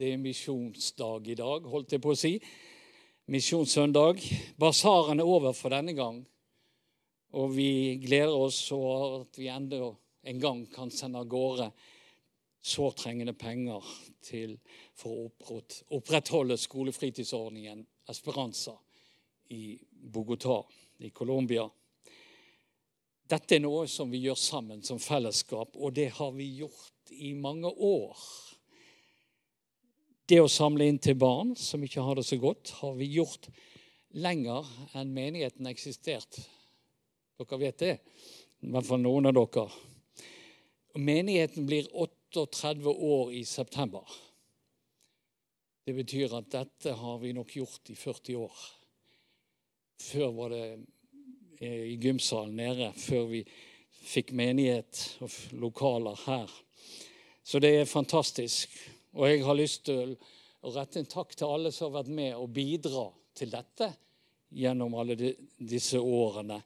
Det er misjonsdag i dag, holdt jeg på å si. Misjonssøndag. Basaren er over for denne gang. Og vi gleder oss over at vi enda en gang kan sende av gårde sårtrengende penger til, for å opprettholde skolefritidsordningen Esperanza i Bogotá i Colombia. Dette er noe som vi gjør sammen som fellesskap, og det har vi gjort i mange år. Det å samle inn til barn som ikke har det så godt, har vi gjort lenger enn menigheten eksistert. Dere vet det, i hvert fall noen av dere. Menigheten blir 38 år i september. Det betyr at dette har vi nok gjort i 40 år. Før var det eh, i gymsalen nede, før vi fikk menighet og lokaler her. Så det er fantastisk. Og jeg har lyst til å rette en takk til alle som har vært med og bidra til dette gjennom alle disse årene.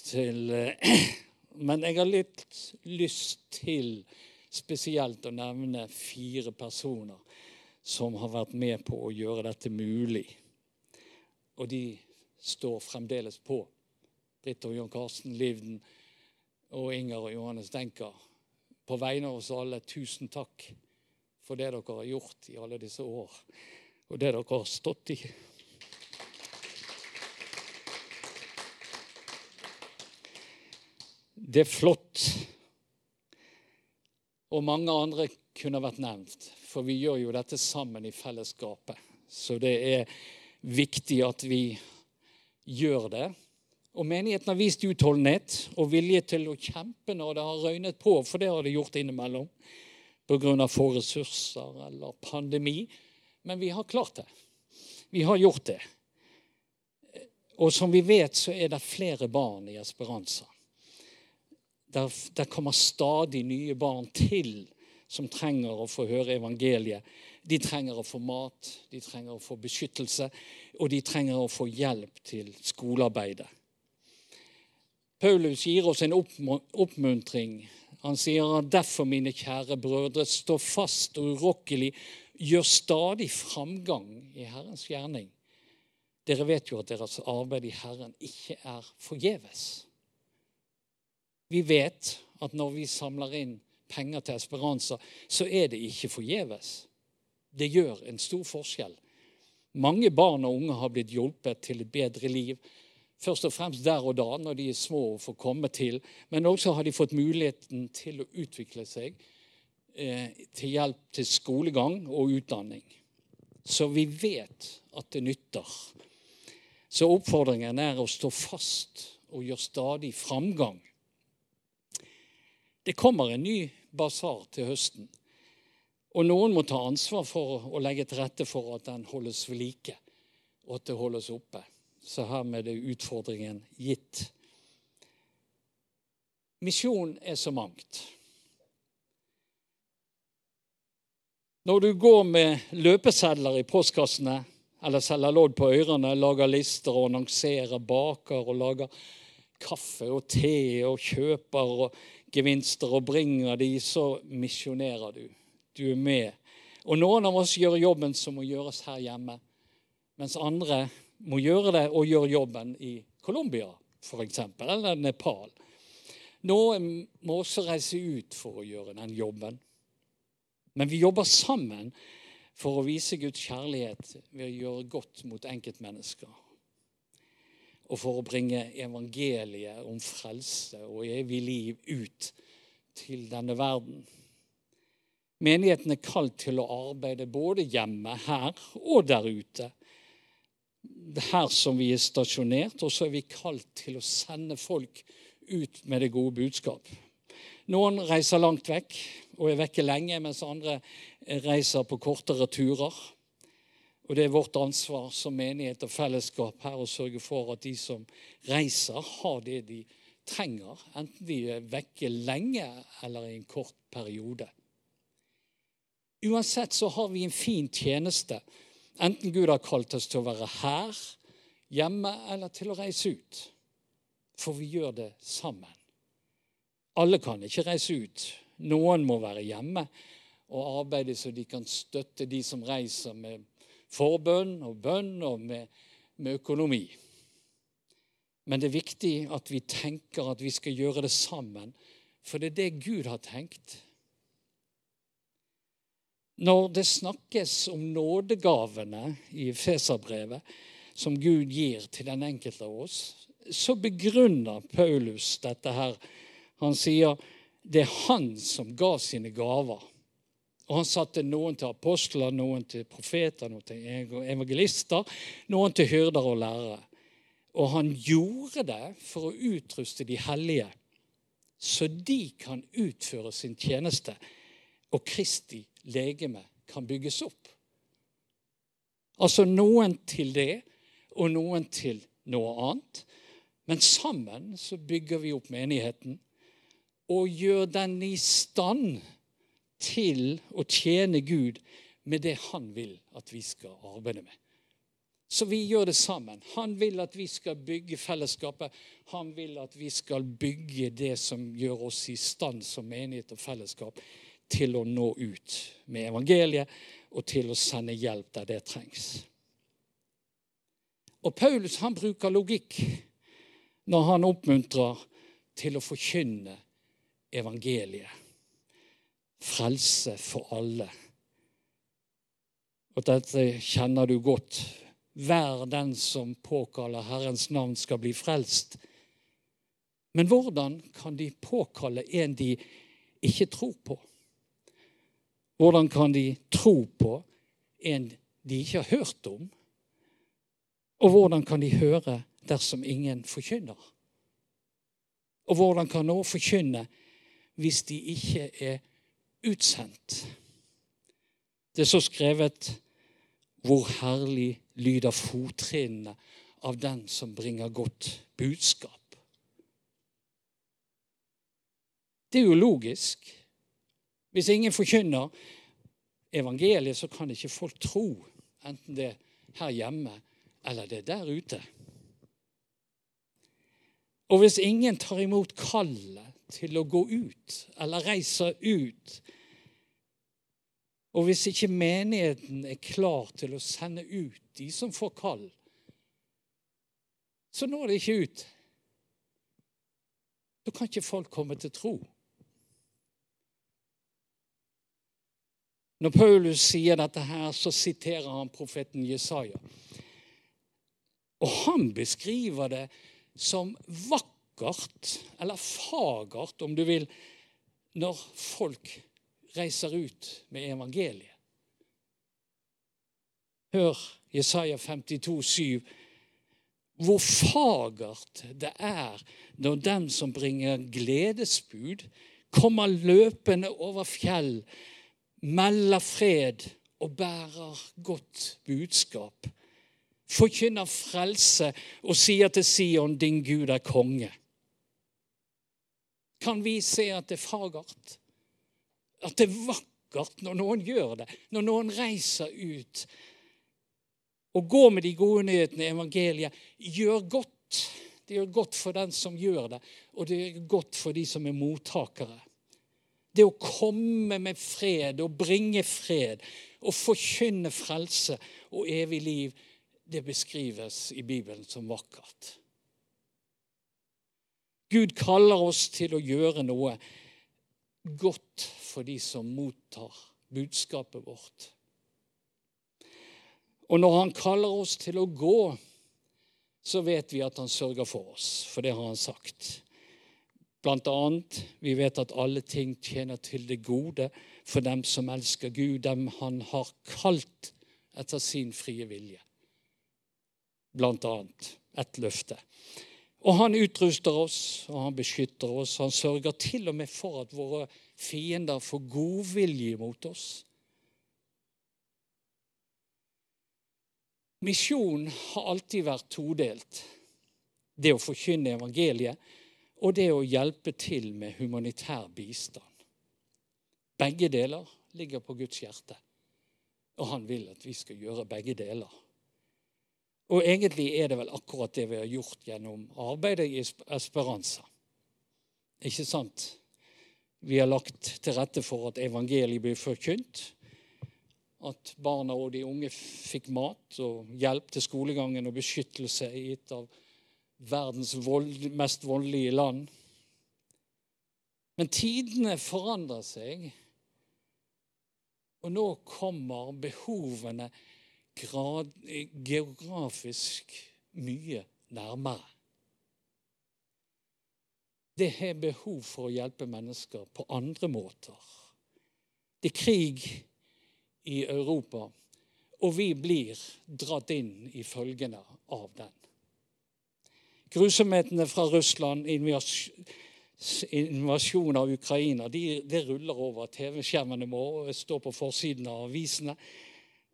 Til, eh, men jeg har litt lyst til spesielt å nevne fire personer som har vært med på å gjøre dette mulig. Og de står fremdeles på. Britt og Jon Karsten Livden og Inger og Johannes Denker. På vegne av oss alle, tusen takk for det dere har gjort i alle disse år, og det dere har stått i. Det er flott. Og mange andre kunne vært nevnt, for vi gjør jo dette sammen i fellesskapet. Så det er viktig at vi gjør det. Og menigheten har vist utholdenhet og vilje til å kjempe når det har røynet på, for det har det gjort innimellom pga. få ressurser eller pandemi. Men vi har klart det. Vi har gjort det. Og som vi vet, så er det flere barn i Esperanza. Der, der kommer stadig nye barn til som trenger å få høre evangeliet. De trenger å få mat, de trenger å få beskyttelse, og de trenger å få hjelp til skolearbeidet. Paulus gir oss en oppmuntring. Han sier derfor, mine kjære brødre, stå fast og urokkelig, gjør stadig framgang i Herrens gjerning. Dere vet jo at deres arbeid i Herren ikke er forgjeves. Vi vet at når vi samler inn penger til Esperanza, så er det ikke forgjeves. Det gjør en stor forskjell. Mange barn og unge har blitt hjulpet til et bedre liv. Først og fremst der og da, når de er små og får komme til. Men også har de fått muligheten til å utvikle seg eh, til hjelp til skolegang og utdanning. Så vi vet at det nytter. Så oppfordringen er å stå fast og gjøre stadig framgang. Det kommer en ny basar til høsten. Og noen må ta ansvar for å legge til rette for at den holdes ved like, og at det holdes oppe. Så hermed er utfordringen gitt. Misjon er så mangt. Når du går med løpesedler i postkassene eller selger lodd på ørene, lager lister og annonserer, baker og lager kaffe og te og kjøper og gevinster og bringer de, så misjonerer du. Du er med. Og noen av oss gjør jobben som må gjøres her hjemme, mens andre må gjøre det og gjøre jobben i Colombia f.eks., eller Nepal. Noen må også reise ut for å gjøre den jobben. Men vi jobber sammen for å vise Guds kjærlighet ved å gjøre godt mot enkeltmennesker og for å bringe evangeliet om frelse og evig liv ut til denne verden. Menigheten er kalt til å arbeide både hjemme, her og der ute. Her som vi er stasjonert, og så er vi kalt til å sende folk ut med det gode budskap. Noen reiser langt vekk og er vekke lenge, mens andre reiser på kortere turer. Og det er vårt ansvar som menighet og fellesskap her å sørge for at de som reiser, har det de trenger, enten de er vekke lenge eller i en kort periode. Uansett så har vi en fin tjeneste, enten Gud har kalt oss til å være her, hjemme eller til å reise ut. For vi gjør det sammen. Alle kan ikke reise ut. Noen må være hjemme, og arbeide så de kan støtte de som reiser med forbønn og bønn og med, med økonomi. Men det er viktig at vi tenker at vi skal gjøre det sammen, for det er det Gud har tenkt. Når det snakkes om nådegavene i Feserbrevet, som Gud gir til den enkelte av oss, så begrunner Paulus dette her. Han sier det er han som ga sine gaver. Og han satte noen til apostler, noen til profeter, noen til evangelister, noen til hyrder og lærere. Og han gjorde det for å utruste de hellige, så de kan utføre sin tjeneste, og Kristi legeme kan bygges opp. Altså noen til det, og noen til noe annet. Men sammen så bygger vi opp menigheten og gjør den i stand til å tjene Gud med det han vil at vi skal arbeide med. Så vi gjør det sammen. Han vil at vi skal bygge fellesskapet. Han vil at vi skal bygge det som gjør oss i stand som menighet og fellesskap til å nå ut med evangeliet og til å sende hjelp der det trengs. Og Paulus han bruker logikk når han oppmuntrer til å forkynne evangeliet frelse for alle. Og dette kjenner du godt. Hver den som påkaller Herrens navn, skal bli frelst. Men hvordan kan de påkalle en de ikke tror på? Hvordan kan de tro på en de ikke har hørt om? Og hvordan kan de høre dersom ingen forkynner? Og hvordan kan noen forkynne hvis de ikke er utsendt. Det er så skrevet hvor herlig lyder fottrinnene av den som bringer godt budskap. Det er jo logisk. Hvis ingen forkynner evangeliet, så kan ikke folk tro, enten det er her hjemme eller det er der ute. Og hvis ingen tar imot kallet til å gå ut eller reiser ut. Og hvis ikke menigheten er klar til å sende ut de som får kall, så når det ikke ut. Da kan ikke folk komme til tro. Når Paulus sier dette her, så siterer han profeten Jesaja. Og han beskriver det som vakkert eller fagert om du vil, når folk reiser ut med evangeliet. Hør Jesaja 52, 7. Hvor fagert det er når den som bringer gledesbud, kommer løpende over fjell, melder fred og bærer godt budskap. Forkynner frelse og sier til Sion, din Gud er konge kan vi se at det er fagert. At det er vakkert når noen gjør det, når noen reiser ut. og går med de gode nyhetene, evangeliet, gjør godt. Det gjør godt for den som gjør det, og det gjør godt for de som er mottakere. Det å komme med fred og bringe fred og forkynne frelse og evig liv, det beskrives i Bibelen som vakkert. Gud kaller oss til å gjøre noe godt for de som mottar budskapet vårt. Og når han kaller oss til å gå, så vet vi at han sørger for oss, for det har han sagt. Blant annet, vi vet at alle ting tjener til det gode for dem som elsker Gud, dem han har kalt etter sin frie vilje. Blant annet et løfte. Og han utruster oss, og han beskytter oss. Han sørger til og med for at våre fiender får godvilje mot oss. Misjon har alltid vært todelt. Det å forkynne evangeliet og det å hjelpe til med humanitær bistand. Begge deler ligger på Guds hjerte, og han vil at vi skal gjøre begge deler. Og egentlig er det vel akkurat det vi har gjort gjennom arbeidet i Esperanza. Ikke sant? Vi har lagt til rette for at evangeliet blir forkynt. At barna og de unge fikk mat og hjelp til skolegangen og beskyttelse i et av verdens vold, mest voldelige land. Men tidene forandrer seg, og nå kommer behovene grad, geografisk mye nærmere. Det har behov for å hjelpe mennesker på andre måter. Det er krig i Europa, og vi blir dratt inn i følgene av den. Grusomhetene fra Russland, invasjonen av Ukraina, de, det ruller over TV-skjermene må stå på forsiden av avisene.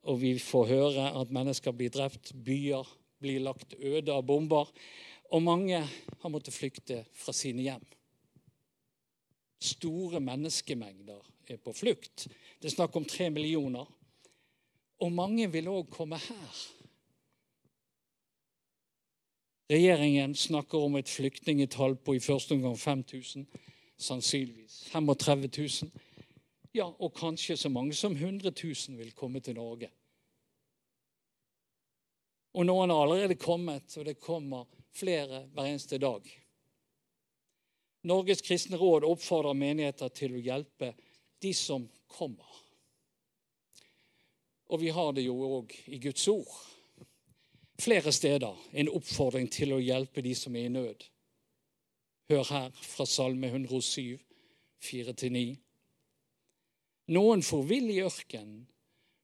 Og vi får høre at mennesker blir drept, byer blir lagt øde av bomber og mange har måttet flykte fra sine hjem. Store menneskemengder er på flukt. Det er snakk om tre millioner. Og mange vil òg komme her. Regjeringen snakker om et flyktningetall på i første omgang 5000. Sannsynligvis 35 000. Ja, og kanskje så mange som 100 000 vil komme til Norge. Og noen har allerede kommet, og det kommer flere hver eneste dag. Norges kristne råd oppfordrer menigheter til å hjelpe de som kommer. Og vi har det jo òg i Guds ord. Flere steder en oppfordring til å hjelpe de som er i nød. Hør her fra Salme 107, 4-9. Noen for vill i ørkenen,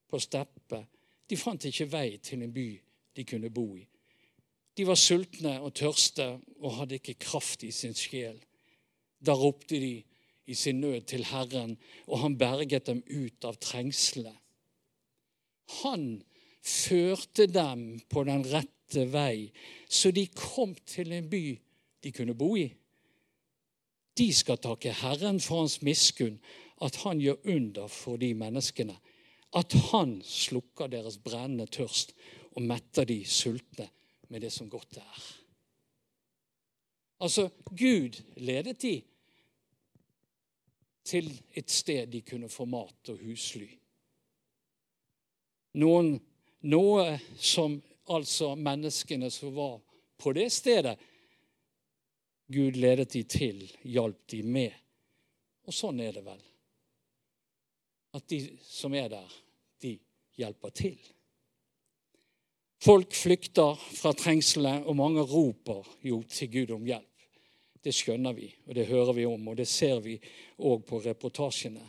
på steppet. De fant ikke vei til en by de kunne bo i. De var sultne og tørste og hadde ikke kraft i sin sjel. Da ropte de i sin nød til Herren, og han berget dem ut av trengselet. Han førte dem på den rette vei, så de kom til en by de kunne bo i. De skal takke Herren for hans miskunn, at han gjør under for de menneskene. At han slukker deres brennende tørst og metter de sultne med det som godt er. Altså, Gud ledet de til et sted de kunne få mat og husly. Noen, noe som altså menneskene som var på det stedet, Gud ledet de til, hjalp de med. Og sånn er det vel. At de som er der, de hjelper til. Folk flykter fra trengselet, og mange roper jo til Gud om hjelp. Det skjønner vi, og det hører vi om, og det ser vi òg på reportasjene.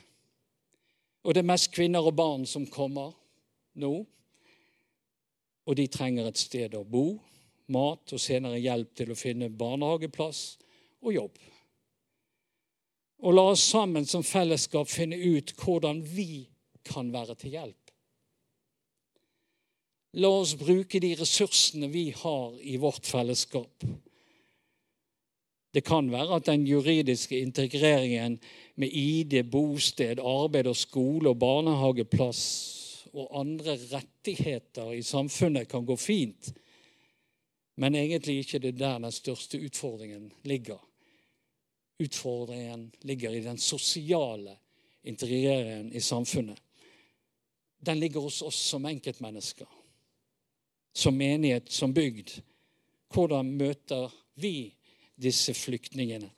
Og det er mest kvinner og barn som kommer nå. Og de trenger et sted å bo, mat og senere hjelp til å finne barnehageplass og jobb. Og la oss sammen som fellesskap finne ut hvordan vi kan være til hjelp. La oss bruke de ressursene vi har i vårt fellesskap. Det kan være at den juridiske integreringen med ID, bosted, arbeid og skole og barnehageplass og andre rettigheter i samfunnet kan gå fint, men egentlig ikke det der den største utfordringen ligger. Utfordringen ligger i den sosiale integreringen i samfunnet. Den ligger hos oss som enkeltmennesker som menighet, som bygd. Hvordan møter vi disse flyktningene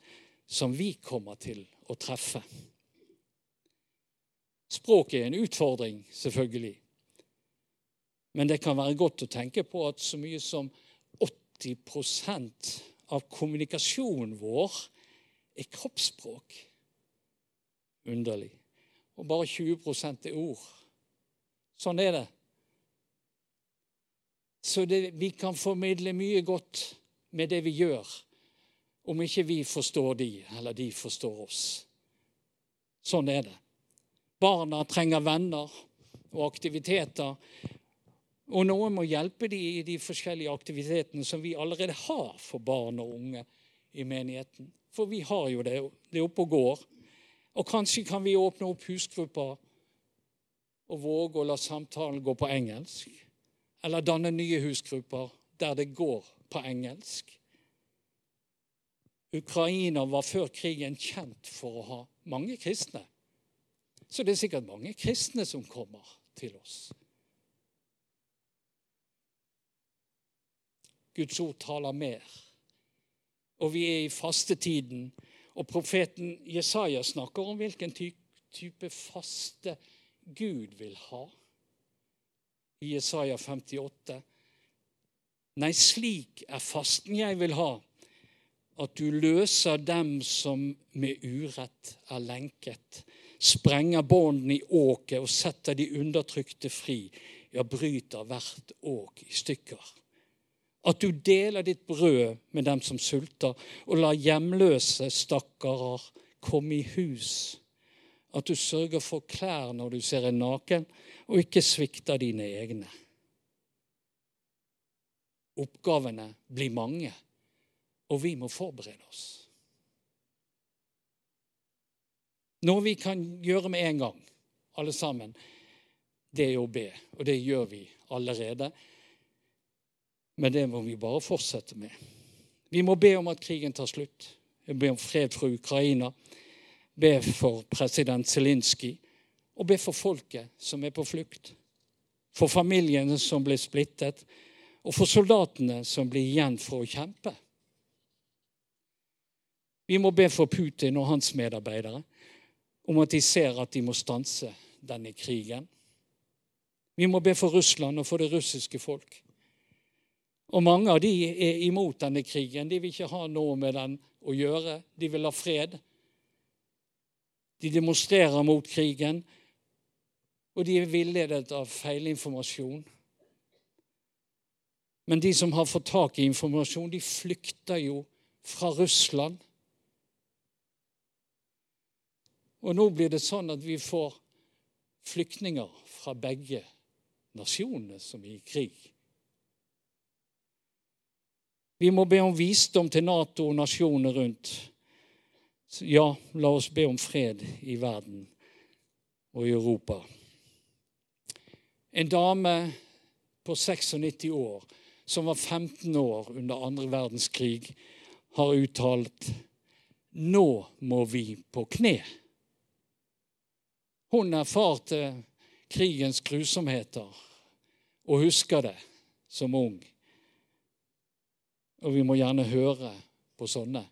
som vi kommer til å treffe? Språket er en utfordring, selvfølgelig. Men det kan være godt å tenke på at så mye som 80% av kommunikasjonen vår er kroppsspråk. Underlig. Og bare 20% er ord. Sånn er det. Så det, vi kan formidle mye godt med det vi gjør, om ikke vi forstår de, eller de forstår oss. Sånn er det. Barna trenger venner og aktiviteter. Og noen må hjelpe dem i de forskjellige aktivitetene som vi allerede har for barn og unge i menigheten. For vi har jo det, det oppe og går. Og kanskje kan vi åpne opp husgrupper og våge å la samtalen gå på engelsk eller danne nye husgrupper der det går på engelsk. Ukraina var før krigen kjent for å ha mange kristne. Så det er sikkert mange kristne som kommer til oss. Guds ord taler mer. Og vi er i fastetiden. Og profeten Jesaja snakker om hvilken type faste Gud vil ha. I Jesaja 58. Nei, slik er fasten jeg vil ha, at du løser dem som med urett er lenket, sprenger båndene i åket og setter de undertrykte fri, ja, bryter hvert åk i stykker. At du deler ditt brød med dem som sulter, og lar hjemløse stakkarer komme i hus. At du sørger for klær når du ser en naken, og ikke svikter dine egne. Oppgavene blir mange, og vi må forberede oss. Noe vi kan gjøre med en gang, alle sammen, det er å be. Og det gjør vi allerede. Men det må vi bare fortsette med. Vi må be om at krigen tar slutt. Vi må be om fred for Ukraina. Be for president Zelinskyj. Og be for folket som er på flukt. For familiene som blir splittet og for soldatene som blir igjen for å kjempe. Vi må be for Putin og hans medarbeidere om at de ser at de må stanse denne krigen. Vi må be for Russland og for det russiske folk. Og mange av de er imot denne krigen. De vil ikke ha noe med den å gjøre. De vil ha fred. De demonstrerer mot krigen, og de er villedet av feilinformasjon. Men de som har fått tak i informasjon, de flykter jo fra Russland. Og nå blir det sånn at vi får flyktninger fra begge nasjonene som er i krig. Vi må be om visdom til Nato og nasjonene rundt. Ja, la oss be om fred i verden og i Europa. En dame på 96 år som var 15 år under andre verdenskrig, har uttalt nå må vi på kne. Hun erfarte krigens grusomheter og husker det som ung. Og vi må gjerne høre på sånne.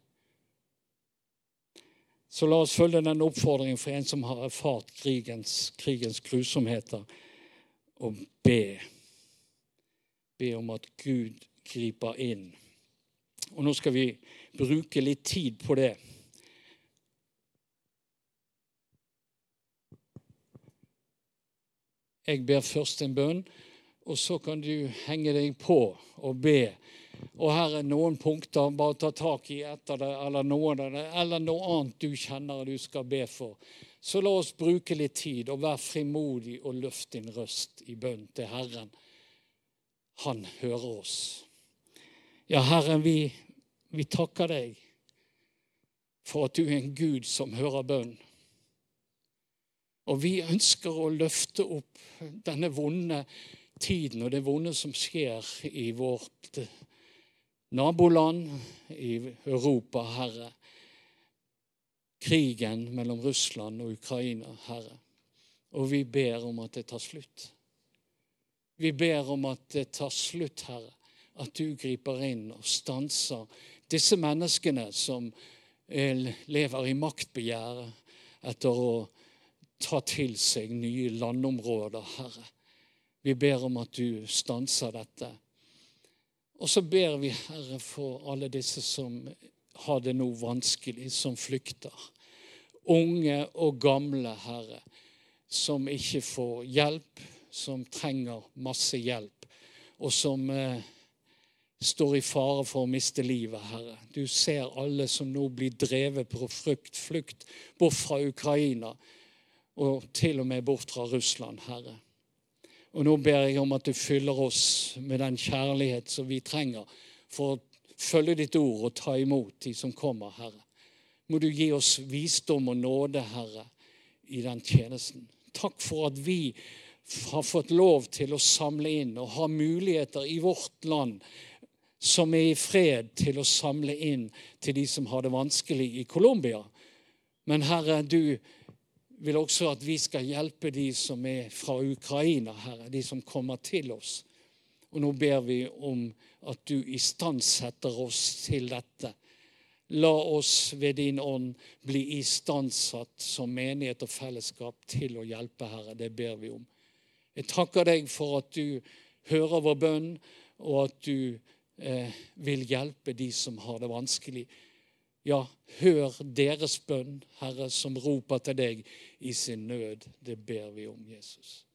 Så la oss følge den oppfordringen for en som har erfart krigens, krigens grusomheter, og be be om at Gud griper inn. Og nå skal vi bruke litt tid på det. Jeg ber først en bønn, og så kan du henge deg på og be. Og her er noen punkter. Bare ta tak i et av det, eller noen av det, eller noe annet du kjenner du skal be for. Så la oss bruke litt tid, og vær frimodig og løft din røst i bønn til Herren han hører oss. Ja, Herren, vi, vi takker deg for at du er en Gud som hører bønn. Og vi ønsker å løfte opp denne vonde tiden og det vonde som skjer i vårt naboland, i Europa, Herre. Krigen mellom Russland og Ukraina, Herre. Og vi ber om at det tar slutt. Vi ber om at det tar slutt, Herre. At du griper inn og stanser disse menneskene som lever i maktbegjæret etter å ta til seg nye landområder, Herre. Vi ber om at du stanser dette. Og så ber vi, Herre, for alle disse som har det nå vanskelig, som flykter. Unge og gamle, Herre, som ikke får hjelp som trenger masse hjelp, og som eh, står i fare for å miste livet, Herre. Du ser alle som nå blir drevet på frukt, flukt bort fra Ukraina, og til og med bort fra Russland, Herre. Og nå ber jeg om at du fyller oss med den kjærlighet som vi trenger for å følge ditt ord og ta imot de som kommer, Herre. Må du gi oss visdom og nåde, Herre, i den tjenesten. Takk for at vi har fått lov til å samle inn og ha muligheter i vårt land som er i fred, til å samle inn til de som har det vanskelig i Colombia. Men Herre, du vil også at vi skal hjelpe de som er fra Ukraina, Herre, de som kommer til oss. Og nå ber vi om at du istandsetter oss til dette. La oss ved din ånd bli istandsatt som menighet og fellesskap til å hjelpe, Herre. Det ber vi om. Jeg takker deg for at du hører vår bønn, og at du eh, vil hjelpe de som har det vanskelig. Ja, hør deres bønn, Herre, som roper til deg i sin nød. Det ber vi om, Jesus.